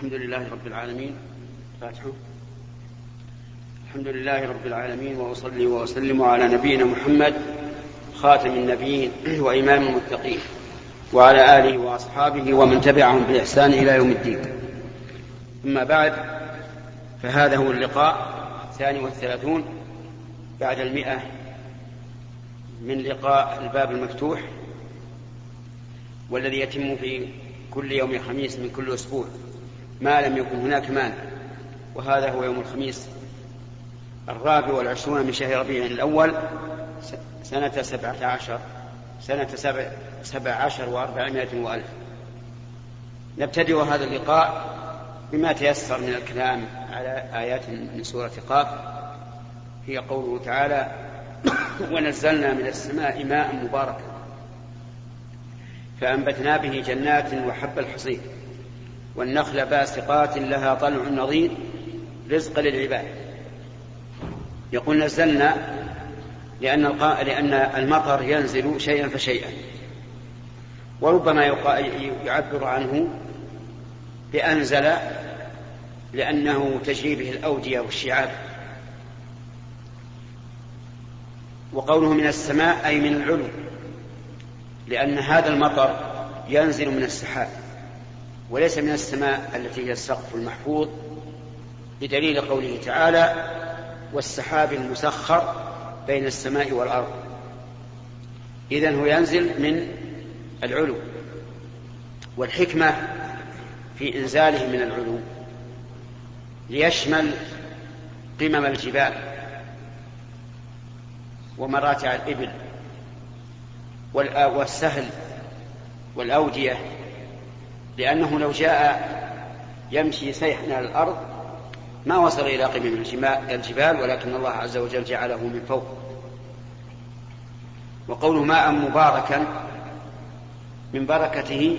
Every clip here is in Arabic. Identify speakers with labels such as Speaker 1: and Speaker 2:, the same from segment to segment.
Speaker 1: الحمد لله رب العالمين. فاتحة. الحمد لله رب العالمين وأصلي وأسلم على نبينا محمد خاتم النبيين وإمام المتقين وعلى آله وأصحابه ومن تبعهم بإحسان إلى يوم الدين. أما بعد فهذا هو اللقاء الثاني والثلاثون بعد المئة من لقاء الباب المفتوح والذي يتم في كل يوم خميس من كل أسبوع. ما لم يكن هناك مانع. وهذا هو يوم الخميس الرابع والعشرون من شهر ربيع الأول سنة سبعة عشر سنة سبع, سبع عشر وأربعمائة وألف. نبتدئ هذا اللقاء بما تيسر من الكلام على آيات من سورة قاف. هي قوله تعالى ونزلنا من السماء ماء مباركا فأنبتنا به جنات وحب الحصيد. والنخل باسقات لها طلع نضيد رزقا للعباد. يقول نزلنا لأن لأن المطر ينزل شيئا فشيئا. وربما يعبر عنه بأنزل لأنه تجري به الأودية والشعاب. وقوله من السماء أي من العلو لأن هذا المطر ينزل من السحاب. وليس من السماء التي هي السقف المحفوظ بدليل قوله تعالى والسحاب المسخر بين السماء والأرض. اذا هو ينزل من العلو والحكمة في إنزاله من العلو ليشمل قمم الجبال ومراتع الإبل والسهل والأودية لأنه لو جاء يمشي سيحا على الأرض ما وصل إلى قمم الجبال ولكن الله عز وجل جعله من فوق. وقوله ماء مباركا من بركته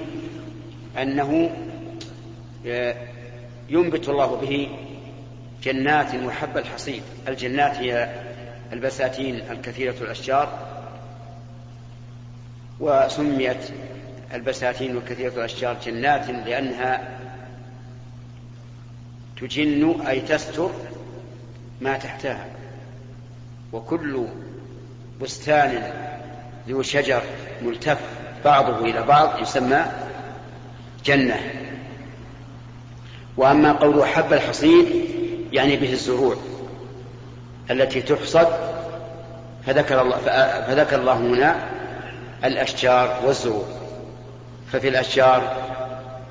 Speaker 1: أنه ينبت الله به جنات وحب الحصيد. الجنات هي البساتين الكثيرة الأشجار وسميت البساتين وكثيرة الأشجار جنات لأنها تجن أي تستر ما تحتها. وكل بستان ذو شجر ملتف بعضه إلى بعض يسمى جنة. وأما قول حب الحصيد يعني به الزروع التي تحصد فذكر الله فذكر الله هنا الأشجار والزروع ففي الأشجار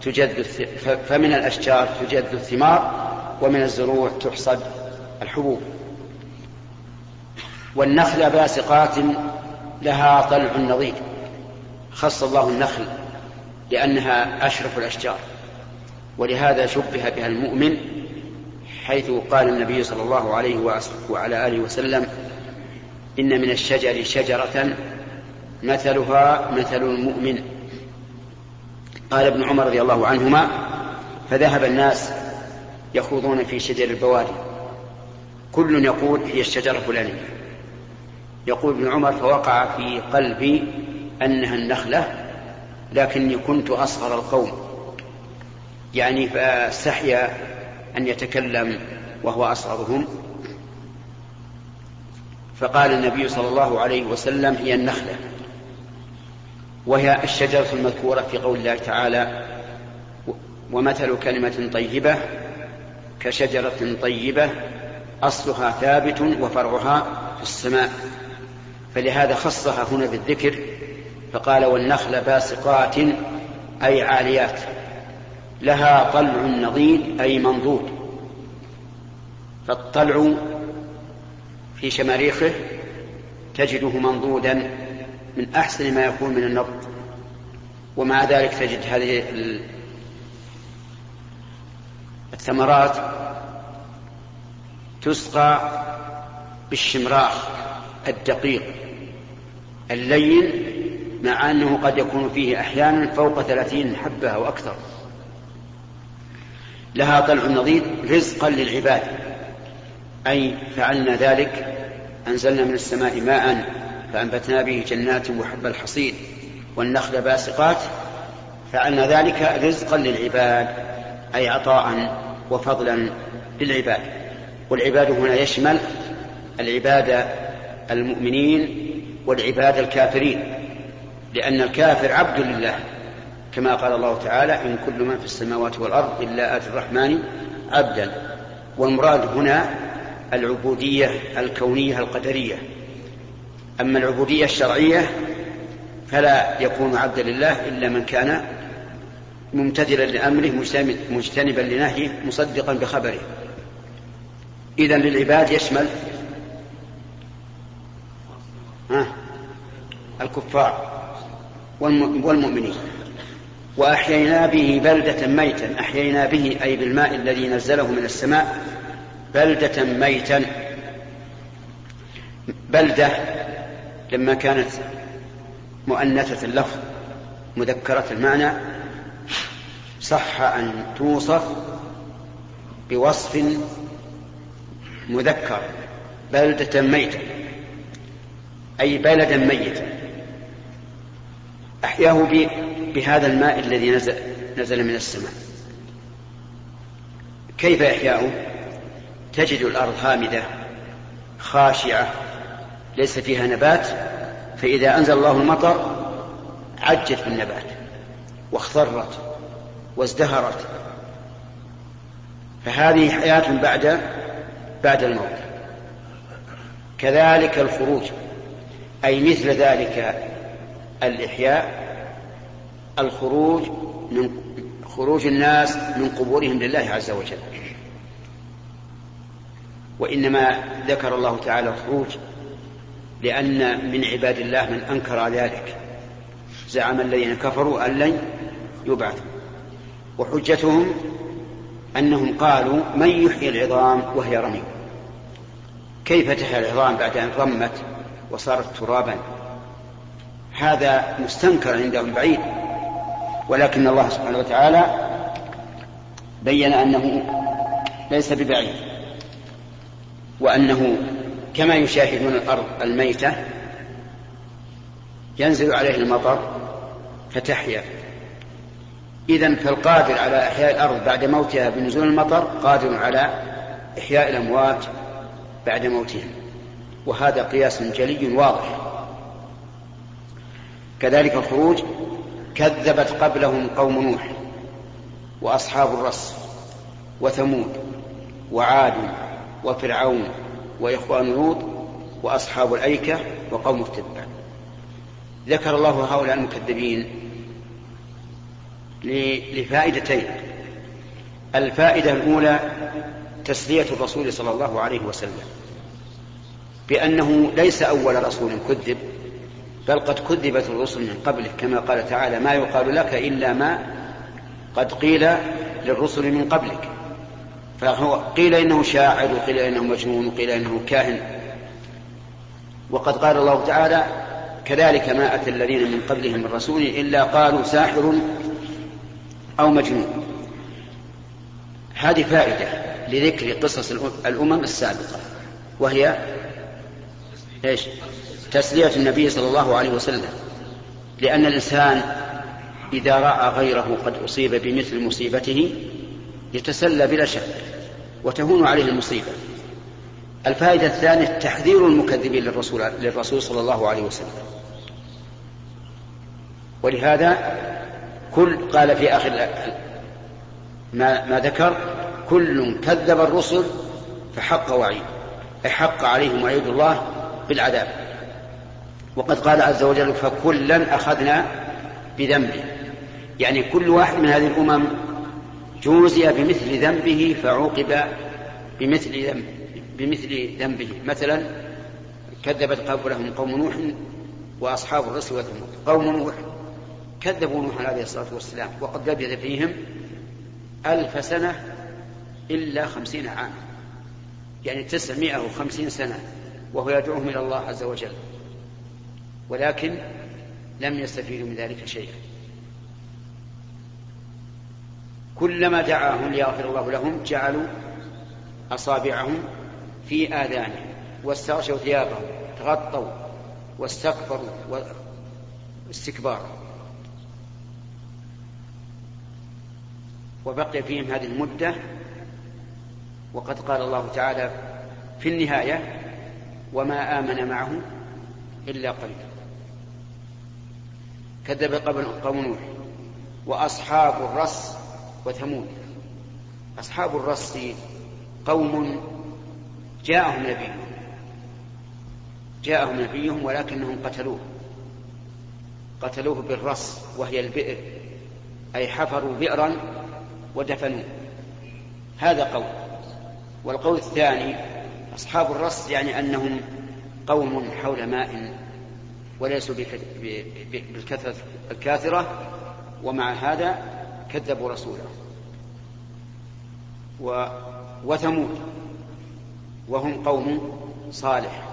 Speaker 1: تجد فمن الأشجار تجد الثمار ومن الزروع تحصد الحبوب. والنخل باسقات لها طلع نضيد خص الله النخل لأنها أشرف الأشجار ولهذا شبه بها المؤمن حيث قال النبي صلى الله عليه وعلى آله وسلم إن من الشجر شجرة مثلها مثل المؤمن. قال ابن عمر رضي الله عنهما فذهب الناس يخوضون في شجر البوادي. كل يقول هي الشجرة الفلانية. يقول ابن عمر فوقع في قلبي أنها النخلة لكني كنت أصغر القوم. يعني فاستحيا أن يتكلم وهو أصغرهم. فقال النبي صلى الله عليه وسلم هي النخلة. وهي الشجرة المذكورة في قول الله تعالى ومثل كلمة طيبة كشجرة طيبة أصلها ثابت وفرعها في السماء. فلهذا خصها هنا بالذكر فقال والنخل باسقات أي عاليات. لها طلع نضيد أي منضود. فالطلع في شماريخه تجده منضودا من أحسن ما يكون من النبض ومع ذلك تجد هذه الثمرات تسقى بالشمراخ الدقيق اللين مع أنه قد يكون فيه أحيانا فوق ثلاثين حبة أو أكثر. لها طلع نضيد رزقا للعباد. أي فعلنا ذلك أنزلنا من السماء ماء فأنبتنا به جنات وحب الحصيد والنخل باسقات فعلنا ذلك رزقا للعباد أي عطاء وفضلا للعباد. والعباد هنا يشمل العباد المؤمنين والعباد الكافرين لأن الكافر عبد لله كما قال الله تعالى إن كل من في السماوات والأرض إلا آتي الرحمن عبدا. والمراد هنا العبودية الكونية القدرية. أما العبودية الشرعية فلا يكون عبدا لله إلا من كان ممتثلا لأمره مجتنبا لنهيه مصدقا بخبره. إذا للعباد يشمل الكفار والمؤمنين. وأحيينا به بلدة ميتا أحيينا به أي بالماء الذي نزله من السماء بلدة ميتا. بلدة لما كانت مؤنثة اللفظ مذكرة المعنى صح أن توصف بوصف مذكر بلدة ميتة أي بلدا ميتا. أحياه بهذا الماء الذي نزل, نزل من السماء. كيف إحياؤه تجد الأرض هامدة خاشعة ليس فيها نبات فإذا أنزل الله المطر عجت بالنبات واخضرت وازدهرت. فهذه حياة بعد بعد الموت. كذلك الخروج أي مثل ذلك الإحياء الخروج من خروج الناس من قبورهم لله عز وجل. وإنما ذكر الله تعالى الخروج لأن من عباد الله من أنكر ذلك. زعم الذين كفروا أن لن يبعثوا. وحجتهم أنهم قالوا من يحيي العظام وهي رميم. كيف تحيا العظام بعد أن رمت وصارت ترابا؟ هذا مستنكر عندهم بعيد. ولكن الله سبحانه وتعالى بين أنه ليس ببعيد وأنه كما يشاهدون الأرض الميتة ينزل عليه المطر فتحيا. إذا فالقادر على إحياء الأرض بعد موتها بنزول المطر قادر على إحياء الأموات بعد موتهم وهذا قياس جلي واضح. كذلك الخروج كذبت قبلهم قوم نوح وأصحاب الرس وثمود وعاد وفرعون وإخوان لوط وأصحاب الأيكة وقوم التبع. ذكر الله هؤلاء المكذبين لفائدتين. الفائدة الأولى تسلية الرسول صلى الله عليه وسلم بأنه ليس أول رسول كذب بل قد كذبت الرسل من قبله كما قال تعالى ما يقال لك إلا ما قد قيل للرسل من قبلك. فهو قيل إنه شاعر وقيل إنه مجنون وقيل إنه كاهن. وقد قال الله تعالى كذلك ما أتى الذين من قبلهم من رسول إلا قالوا ساحر أو مجنون. هذه فائدة لذكر قصص الأمم السابقة وهي إيش؟ تسلية النبي صلى الله عليه وسلم. لأن الإنسان إذا رأى غيره قد أصيب بمثل مصيبته يتسلى بلا شك. وتهون عليه المصيبة. الفائدة الثانية تحذير المكذبين للرسول, للرسول صلى الله عليه وسلم. ولهذا كل قال في آخر ما, ما ذكر كل كذب الرسل فحق وعيد حق عليهم وعيد الله بالعذاب. وقد قال عز وجل فكلا أخذنا بذنبه. يعني كل واحد من هذه الأمم جوزي بمثل ذنبه فعوقب بمثل ذنب بمثل ذنبه. مثلا كذبت قبلهم قوم نوح وأصحاب الرسل وثمود قوم نوح كذبوا نوح عليه الصلاة والسلام وقد لبث فيهم ألف سنة إلا خمسين عاما. يعني تسعمائة وخمسين سنة وهو يدعوهم إلى الله عز وجل. ولكن لم يستفيدوا من ذلك شيئا. كلما دعاهم ليغفر الله لهم جعلوا أصابعهم في آذانهم واستغشوا ثيابهم تغطوا واستكبروا استكبارا وبقي فيهم هذه المدة وقد قال الله تعالى في النهاية وما آمن معه إلا قليل. كذب قوم نوح وأصحاب الرس وثمود. أصحاب الرس قوم جاءهم نبيهم. جاءهم نبيهم ولكنهم قتلوه. قتلوه بالرص وهي البئر. أي حفروا بئرا ودفنوه. هذا قول. والقول الثاني أصحاب الرص يعني أنهم قوم حول ماء وليسوا بالكثرة الكاثرة. ومع هذا كذبوا رسوله. وثمود. وهم قوم صالح.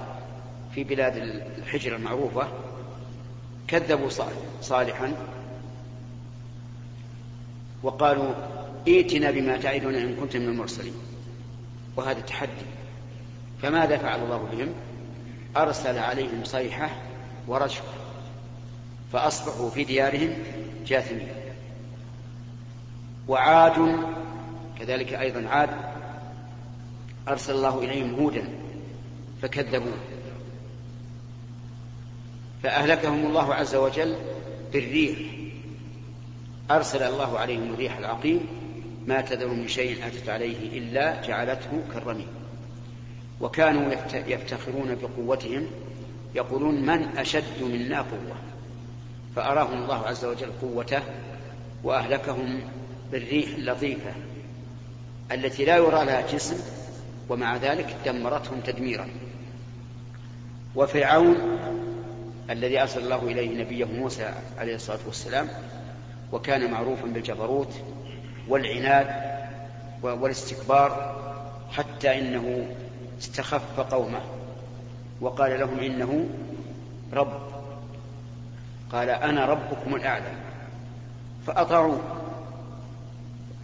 Speaker 1: في بلاد الحجر المعروفة كذبوا صالحا. وقالوا ائتنا بما تعدنا إن كنت من المرسلين. وهذا تحدي. فماذا فعل الله بهم؟ أرسل عليهم صيحة ورجفة. فأصبحوا في ديارهم جاثمين. وعاد كذلك أيضا عاد أرسل الله إليهم هودا فكذبوه فأهلكهم الله عز وجل بالريح. أرسل الله عليهم الريح العقيم ما تذر من شيء أتت عليه إلا جعلته كالرميم وكانوا يفتخرون بقوتهم يقولون من أشد منا قوة؟ فأراهم الله عز وجل قوته وأهلكهم بالريح اللطيفة التي لا يرى لها جسم ومع ذلك دمرتهم تدميرا. وفرعون الذي أرسل الله إليه نبيه موسى عليه الصلاة والسلام وكان معروفا بالجبروت والعناد والاستكبار حتى إنه استخف قومه. وقال لهم إنه رب. قال أنا ربكم الأعلى فأطاعوه.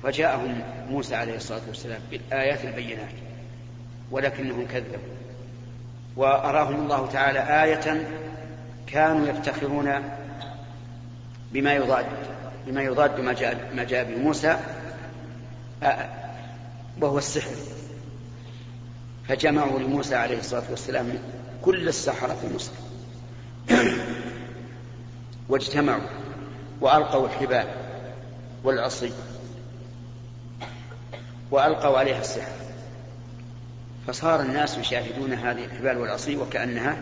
Speaker 1: فجاءهم موسى عليه الصلاة والسلام بالآيات البينات ولكنهم كذبوا. وأراهم الله تعالى آية كانوا يفتخرون بما يضاد بما يضاد ما جاء ما جاء به موسى وهو السحر. فجمعوا لموسى عليه الصلاة والسلام كل السحرة في مصر. واجتمعوا وألقوا الحبال والعصي وألقوا عليها السحر. فصار الناس يشاهدون هذه الحبال والعصي وكأنها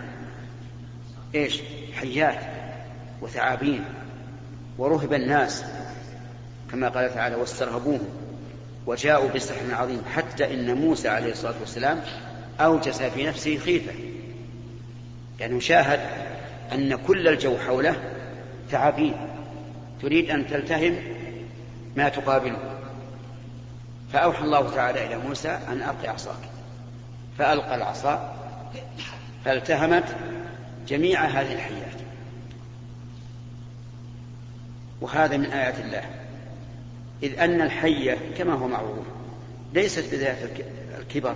Speaker 1: إيش؟ حيات وثعابين. ورهب الناس كما قال تعالى واسترهبوهم وجاءوا بسحر عظيم حتى إن موسى عليه الصلاة والسلام أوجس في نفسه خيفة. يعني شاهد أن كل الجو حوله ثعابين. تريد أن تلتهم ما تقابله. فأوحى الله تعالى إلى موسى أن الق عصاك. فألقى العصا فالتهمت جميع هذه الحيات. وهذا من آيات الله. إذ أن الحية كما هو معروف ليست بذات الكبر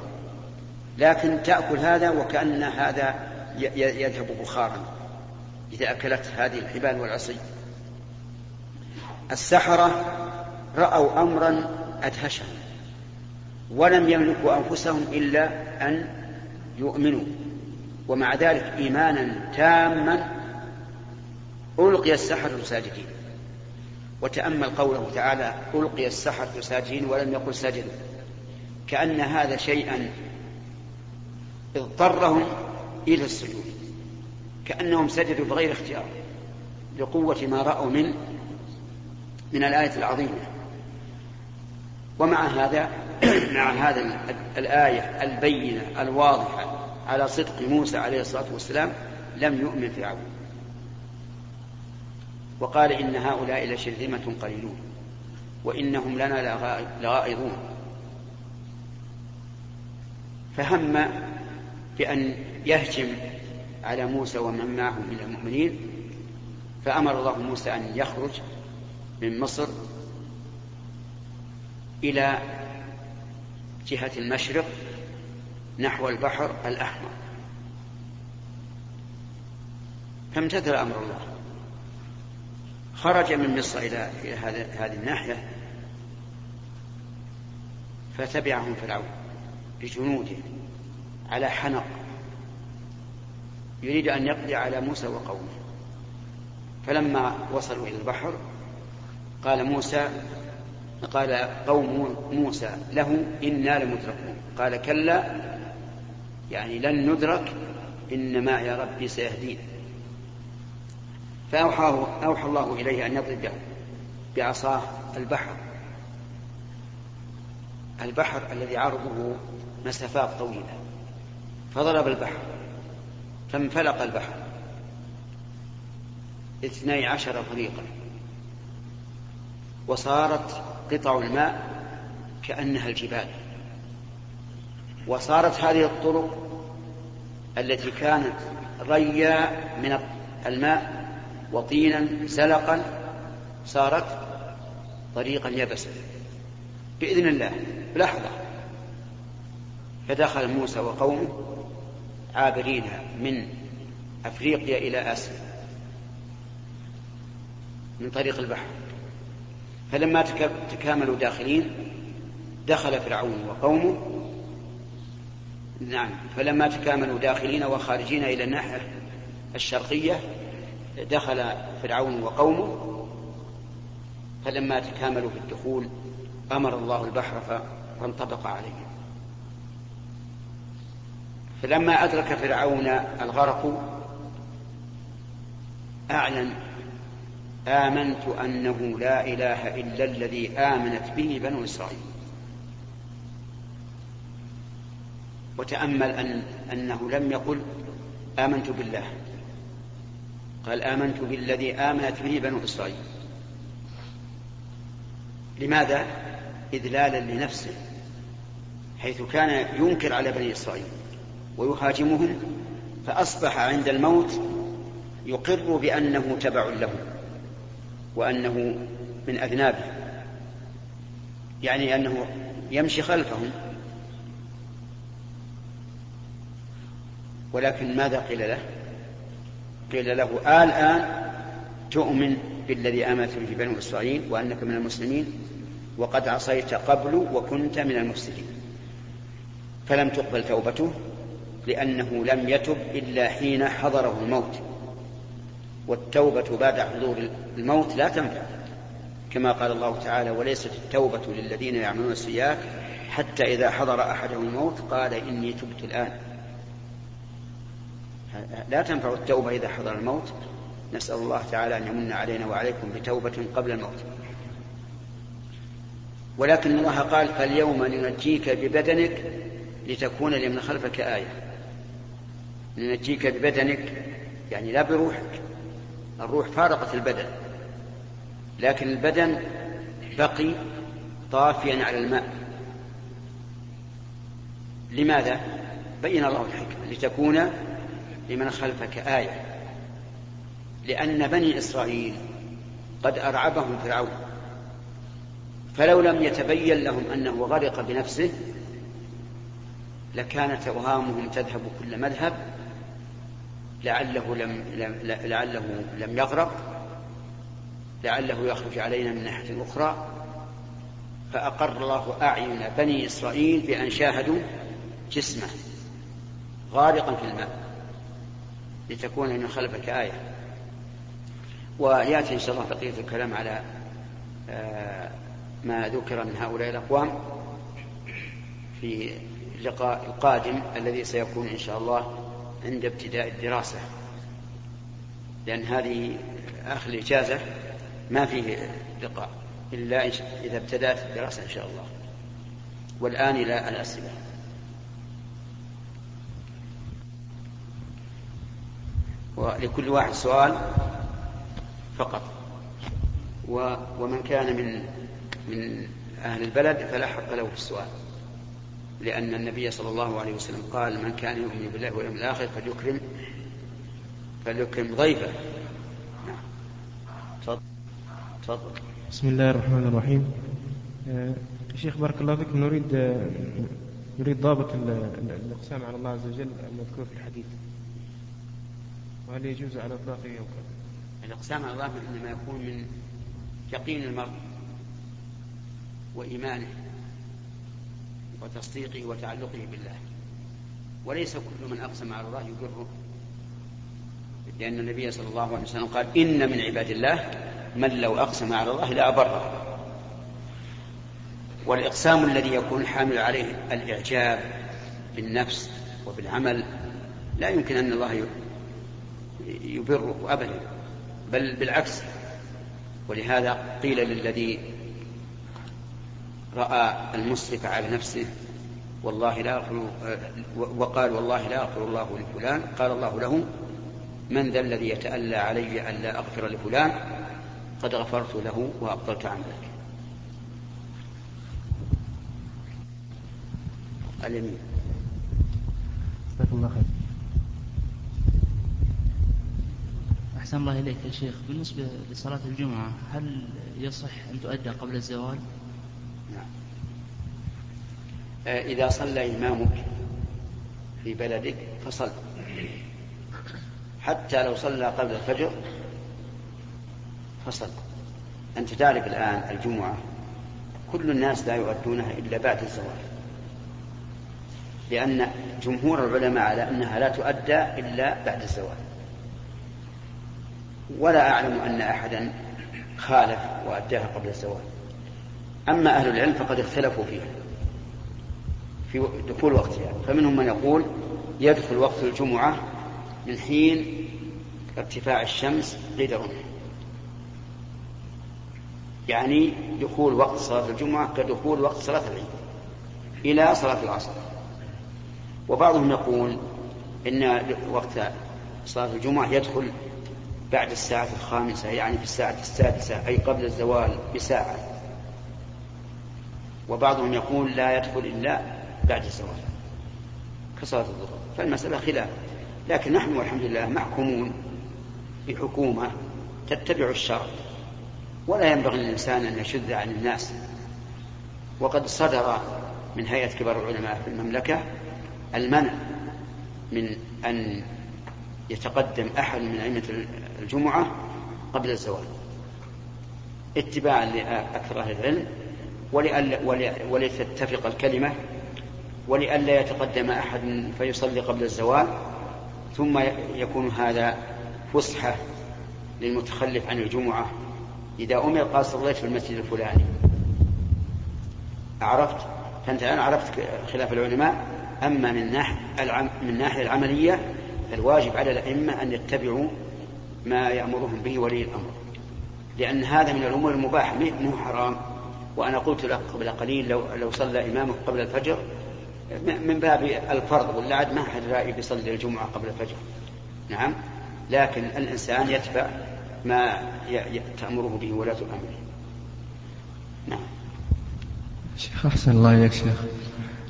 Speaker 1: لكن تأكل هذا وكأن هذا يذهب بخارا. إذا أكلت هذه الحبال والعصي. السحرة رأوا أمرا أدهشهم ولم يملكوا أنفسهم إلا أن يؤمنوا. ومع ذلك إيمانا تاما ألقي السحرة ساجدين وتأمل قوله تعالى ألقي السحرة ساجدين ولم يقل سجدوا. كأن هذا شيئا اضطرهم إلى السجود. كأنهم سجدوا بغير اختيار لقوة ما رأوا من من الآية العظيمة. ومع هذا مع هذا الآية البينة الواضحة على صدق موسى عليه الصلاة والسلام لم يؤمن فرعون. وقال إن هؤلاء لشرذمة قليلون وإنهم لنا لغائظون. فهم بأن يهجم على موسى ومن معه من المؤمنين فأمر الله موسى أن يخرج من مصر إلى جهة المشرق نحو البحر الأحمر. فامتثل أمر الله. خرج من مصر إلى هذه الناحية فتبعهم فرعون بجنوده على حنق. يريد أن يقضي على موسى وقومه. فلما وصلوا إلى البحر قال موسى قال قوم موسى له إنا لمدركون. قال كلا يعني لن ندرك إن معي ربي سيهدين. فأوحى أوحى الله إليه أن يضرب بعصاه البحر. البحر الذي عرضه مسافات طويلة. فضرب البحر فانفلق البحر. اثني عشر طريقا. وصارت قطع الماء كأنها الجبال. وصارت هذه الطرق التي كانت ريا من الماء وطينا سلقا صارت طريقا يبسا. بإذن الله بلحظة. فدخل موسى وقومه عابرين من أفريقيا إلى آسيا من طريق البحر. فلما تكاملوا داخلين دخل فرعون وقومه. نعم فلما تكاملوا داخلين وخارجين إلى الناحية الشرقية دخل فرعون وقومه. فلما تكاملوا في الدخول أمر الله البحر فانطبق عليهم فلما أدرك فرعون الغرق أعلن آمنت أنه لا إله إلا الذي آمنت به بنو إسرائيل. وتأمل أن أنه لم يقل آمنت بالله. قال آمنت بالذي آمنت به بنو إسرائيل. لماذا؟ إذلالا لنفسه حيث كان ينكر على بني إسرائيل ويهاجمهم فأصبح عند الموت يقر بأنه تبع له وأنه من أذنابه. يعني أنه يمشي خلفهم. ولكن ماذا قيل له؟ قيل له الآن تؤمن بالذي آمنت به بنو إسرائيل وأنك من المسلمين وقد عصيت قبل وكنت من المفسدين. فلم تقبل توبته لأنه لم يتب إلا حين حضره الموت. والتوبة بعد حضور الموت لا تنفع. كما قال الله تعالى وليست التوبة للذين يعملون السيئات حتى إذا حضر أحدهم الموت قال إني تبت الآن. لا تنفع التوبة إذا حضر الموت. نسأل الله تعالى أن يمن علينا وعليكم بتوبة قبل الموت. ولكن الله قال فاليوم ننجيك ببدنك لتكون لمن خلفك آية. ننجيك ببدنك يعني لا بروحك. الروح فارقت البدن. لكن البدن بقي طافيا على الماء. لماذا؟ بين الله الحكمة. لتكون لمن خلفك آية. لأن بني إسرائيل قد أرعبهم فرعون. فلو لم يتبين لهم أنه غرق بنفسه لكانت أوهامهم تذهب كل مذهب لعله لم, لعله لم يغرق لعله يخرج علينا من ناحية أخرى فأقر الله أعين بني إسرائيل بأن شاهدوا جسمه غارقا في الماء لتكون من خلفك آية. ويأتي إن شاء الله بقية الكلام على آه، ما ذكر من هؤلاء الأقوام في اللقاء القادم الذي سيكون إن شاء الله عند ابتداء الدراسة لأن هذه آخر الإجازة ما فيه لقاء إلا إذا ابتدأت الدراسة إن شاء الله. والآن إلى الأسئلة. ولكل واحد سؤال فقط. ومن كان من من أهل البلد فلا حق له في السؤال. لأن النبي صلى الله عليه وسلم قال من كان يؤمن بالله واليوم الآخر فليكرم فليكرم ضيفه. نعم. تفضل. تفضل.
Speaker 2: بسم الله الرحمن الرحيم. آه شيخ بارك الله فيك نريد آه نريد ضابط الإقسام على الله عز وجل المذكور في الحديث. وهل يجوز على إطلاقه أو
Speaker 1: الإقسام على الله إنما يكون من يقين المرء وإيمانه. وتصديقه وتعلقه بالله. وليس كل من أقسم على الله يبره لأن النبي صلى الله عليه وسلم قال إن من عباد الله من لو أقسم على الله لأبره والإقسام الذي يكون حامل عليه الإعجاب بالنفس وبالعمل لا يمكن أن الله يبره أبدا بل بالعكس. ولهذا قيل للذي رأى المسرف على نفسه والله لا أغفر وقال والله لا أغفر الله لفلان قال الله له من ذا الذي يتألى علي أن لا أغفر لفلان قد غفرت له وأبطلت عملك اليمين.
Speaker 3: جزاك الله خير. أحسن الله إليك يا شيخ. بالنسبة لصلاة الجمعة هل يصح أن تؤدى قبل الزوال؟
Speaker 1: آه، إذا صلى إمامك في بلدك فصل. حتى لو صلى قبل الفجر فصل. أنت تعرف الآن الجمعة. كل الناس لا يؤدونها إلا بعد الزوال. لأن جمهور العلماء على أنها لا تؤدى إلا بعد الزوال. ولا أعلم أن أحدا خالف وأداها قبل الزوال. أما أهل العلم فقد اختلفوا فيها. في دخول وقتها فمنهم من يقول يدخل وقت الجمعة من حين ارتفاع الشمس قيد رمح يعني دخول وقت صلاة الجمعة كدخول وقت صلاة العيد إلى صلاة العصر. وبعضهم يقول إن وقت صلاة الجمعة يدخل بعد الساعة الخامسة يعني في الساعة السادسة أي قبل الزوال بساعة. وبعضهم يقول لا يدخل إلا بعد الزوال كصلاة الظهر فالمسألة خلاف. لكن نحن والحمد لله محكومون بحكومة تتبع الشرع. ولا ينبغي للإنسان أن يشذ عن الناس. وقد صدر من هيئة كبار العلماء في المملكة المنع من أن يتقدم أحد من أئمة الجمعة قبل الزوال اتباعا لأكثر أهل العلم ولتتفق الكلمة ولئلا يتقدم أحد فيصلي قبل الزوال ثم يكون هذا فسحة للمتخلف عن الجمعة إذا أمر قال صليت في المسجد الفلاني. عرفت؟ فأنت الآن عرفت خلاف العلماء. أما من ناحية من الناحية العملية فالواجب على الأئمة أن يتبعوا ما يأمرهم به ولي الأمر. لأن هذا من الأمور المباحة مو حرام. وأنا قلت لك قبل قليل لو لو صلى إمامك قبل الفجر من باب الفرض ولا عاد ما أحد رأي بيصلي الجمعة قبل الفجر. نعم. لكن الإنسان يتبع ما تأمره به ولاة أمره نعم.
Speaker 4: شيخ أحسن الله إليك شيخ.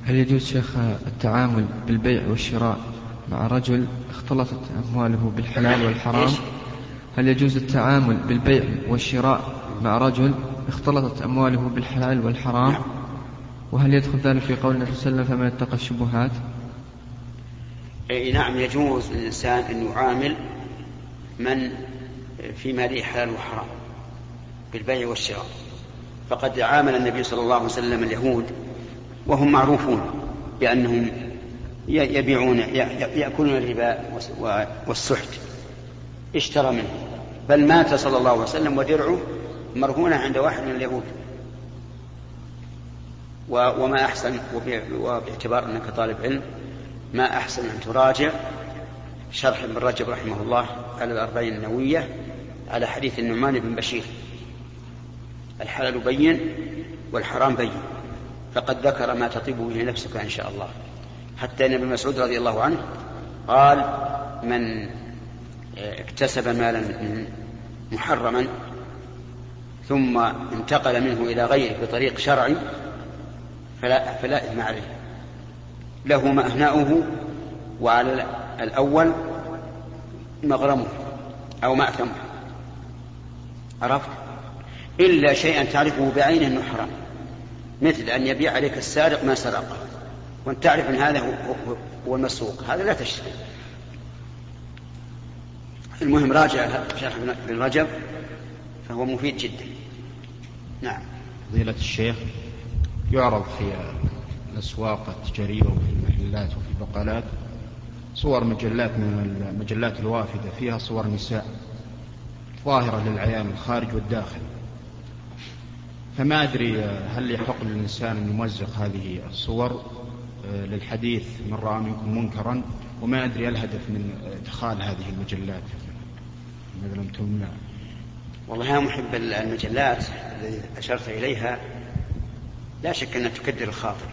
Speaker 4: هل يجوز شيخ التعامل بالبيع والشراء مع رجل اختلطت أمواله بالحلال والحرام؟ هل يجوز التعامل بالبيع والشراء مع رجل اختلطت أمواله بالحلال والحرام؟ وهل يدخل ذلك في قول النبي صلى الله عليه وسلم فمن اتقى الشبهات؟
Speaker 1: أي نعم يجوز للإنسان أن يعامل من في ماله حلال وحرام بالبيع والشراء. فقد عامل النبي صلى الله عليه وسلم اليهود وهم معروفون بأنهم يبيعون يأكلون الربا والسحت. اشترى منه بل مات صلى الله عليه وسلم ودرعه مرهونة عند واحد من اليهود. وما أحسن وباعتبار أنك طالب علم ما أحسن أن تراجع شرح ابن رجب رحمه الله على الأربعين النووية على حديث النعمان بن بشير. الحلال بين والحرام بين فقد ذكر ما تطيب به نفسك إن شاء الله. حتى أن ابن مسعود رضي الله عنه قال من اكتسب مالا محرما ثم انتقل منه إلى غيره بطريق شرعي فلا, فلا إثم عليه. له مأهناؤه وعلى الأول مغرمه أو مأثمه عرفت؟ إلا شيئا تعرفه بعينه أنه حرام مثل أن يبيع عليك السارق ما سرقه. وأنت تعرف أن هذا هو المسروق. هذا لا تشتري. المهم راجع شرح ابن رجب فهو مفيد جدا. نعم.
Speaker 5: فضيلة الشيخ يعرض في الأسواق التجارية وفي المحلات وفي البقالات. صور مجلات من المجلات الوافدة فيها صور نساء ظاهرة للعيان الخارج والداخل. فما أدري هل يحق للإنسان أن يمزق هذه الصور آه، للحديث من رأى منكم منكرا وما أدري الهدف من إدخال هذه المجلات. لم تمنع.
Speaker 1: والله يا محب المجلات الذي أشرت إليها لا شك أنها تكدر الخاطر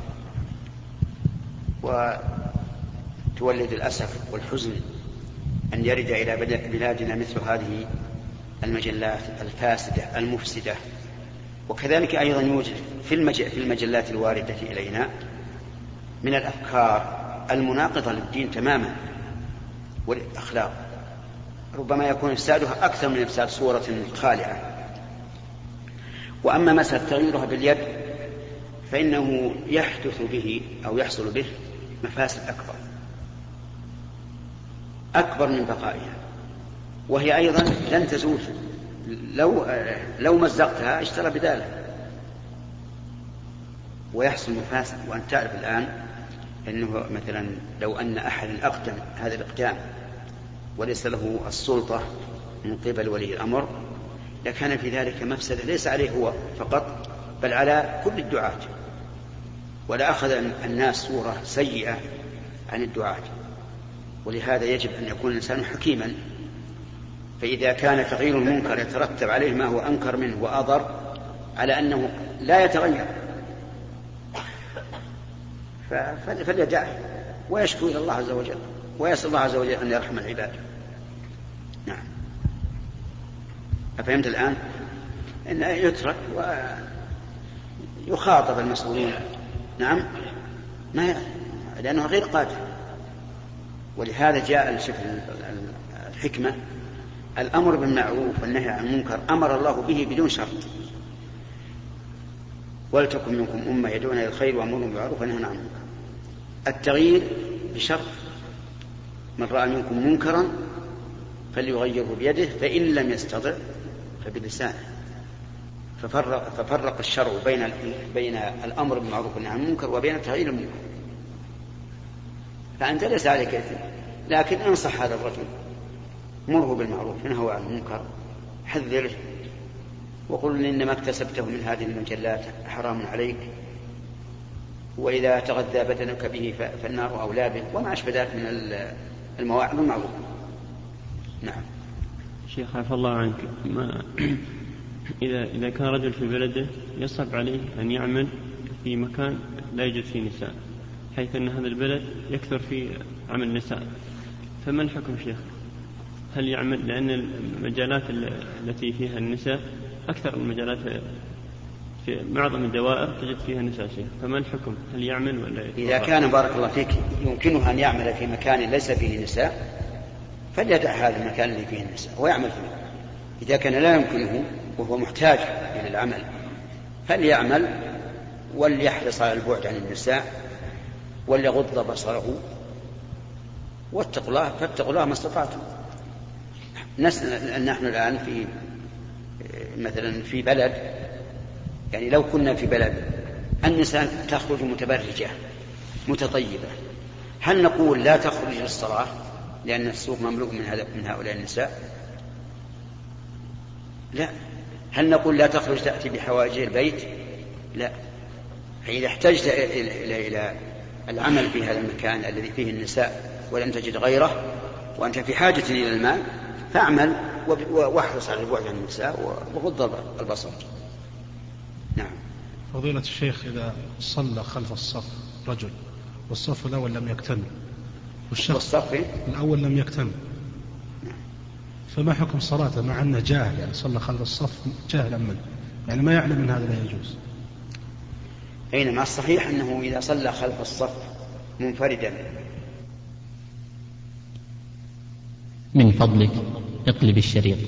Speaker 1: وتولد الأسف والحزن أن يرد إلى بلادنا مثل هذه المجلات الفاسدة المفسدة. وكذلك أيضا يوجد في, في المجلات الواردة إلينا من الأفكار المناقضة للدين تماما والأخلاق. ربما يكون إفسادها أكثر من إفساد صورة خالعة. وأما مسألة تغييرها باليد فإنه يحدث به أو يحصل به مفاسد أكبر. أكبر من بقائها. وهي أيضا لن تزول. لو لو مزقتها اشترى بذلك ويحصل مفاسد. وأن تعرف الآن أنه مثلا لو أن أحد أقدم هذا الإقدام وليس له السلطة من قبل ولي الأمر لكان في ذلك مفسدة ليس عليه هو فقط بل على كل الدعاة. ولا أخذ الناس صورة سيئة عن الدعاة. ولهذا يجب أن يكون الإنسان حكيما. فإذا كان تغيير المنكر يترتب عليه ما هو أنكر منه وأضر على أنه لا يتغير. فليدعه ويشكو إلى الله عز وجل ويسأل الله عز وجل أن يرحم العباد. نعم. أفهمت الآن؟ أن يترك ويخاطب المسؤولين. نعم. ما لأنه غير قادر. ولهذا جاء الحكمة الأمر بالمعروف والنهي عن المنكر أمر الله به بدون شرط ولتكن منكم أمة يدعون إلى الخير وأمرهم بالمعروف ونهون عن المنكر. التغيير بشرط من رأى منكم منكرا فليغيره بيده فإن لم يستطع فبلسانه. ففرق, ففرق الشرع بين بين الأمر بالمعروف والنهي عن المنكر وبين تغيير المنكر. فأنت ليس عليك إثم. لكن أنصح هذا الرجل. مره بالمعروف انهه عن المنكر حذره وقل إنما اكتسبته من هذه المجلات حرام عليك. وإذا تغذى بدنك به فالنار أولى به وما أشبه ذلك من المواعظ المعروفة. نعم.
Speaker 6: شيخ عفى الله عنك. ما إذا إذا كان رجل في بلده يصعب عليه أن يعمل في مكان لا يوجد فيه نساء حيث أن هذا البلد يكثر فيه عمل النساء. فما الحكم شيخ؟ هل يعمل لأن المجالات التي فيها النساء أكثر المجالات في معظم الدوائر تجد فيها نساء شيخ؟ فما الحكم؟ هل يعمل ولا
Speaker 1: إذا كان بارك الله فيك يمكنه أن يعمل في مكان ليس فيه نساء فليدع هذا المكان اللي فيه النساء ويعمل فيه. إذا كان لا يمكنه وهو محتاج إلى العمل. فليعمل وليحرص على البعد عن النساء وليغض بصره. واتقوا الله فاتقوا الله ما استطعتم. نحن الآن في مثلا في بلد يعني لو كنا في بلد النساء تخرج متبرجة متطيبة. هل نقول لا تخرج للصلاة لأن السوق مملوء من, هؤلاء النساء؟ لا. هل نقول لا تخرج تأتي بحوائج البيت؟ لا. فإذا احتجت إلى إلى العمل في هذا المكان الذي فيه النساء ولم تجد غيره وأنت في حاجة إلى المال فاعمل واحرص على البعد عن النساء وغض البصر. نعم.
Speaker 7: فضيلة الشيخ إذا صلى خلف الصف رجل والصف الأول لم يكتمل
Speaker 1: والشخص والصف
Speaker 7: الأول لم يكتمل فما حكم صلاته مع أنه جاهل؟ يعني صلى خلف الصف جاهلا منه يعني ما يعلم أن هذا لا يجوز.
Speaker 1: أينما الصحيح أنه إذا صلى خلف الصف منفردا.
Speaker 8: من فضلك اقلب الشريط.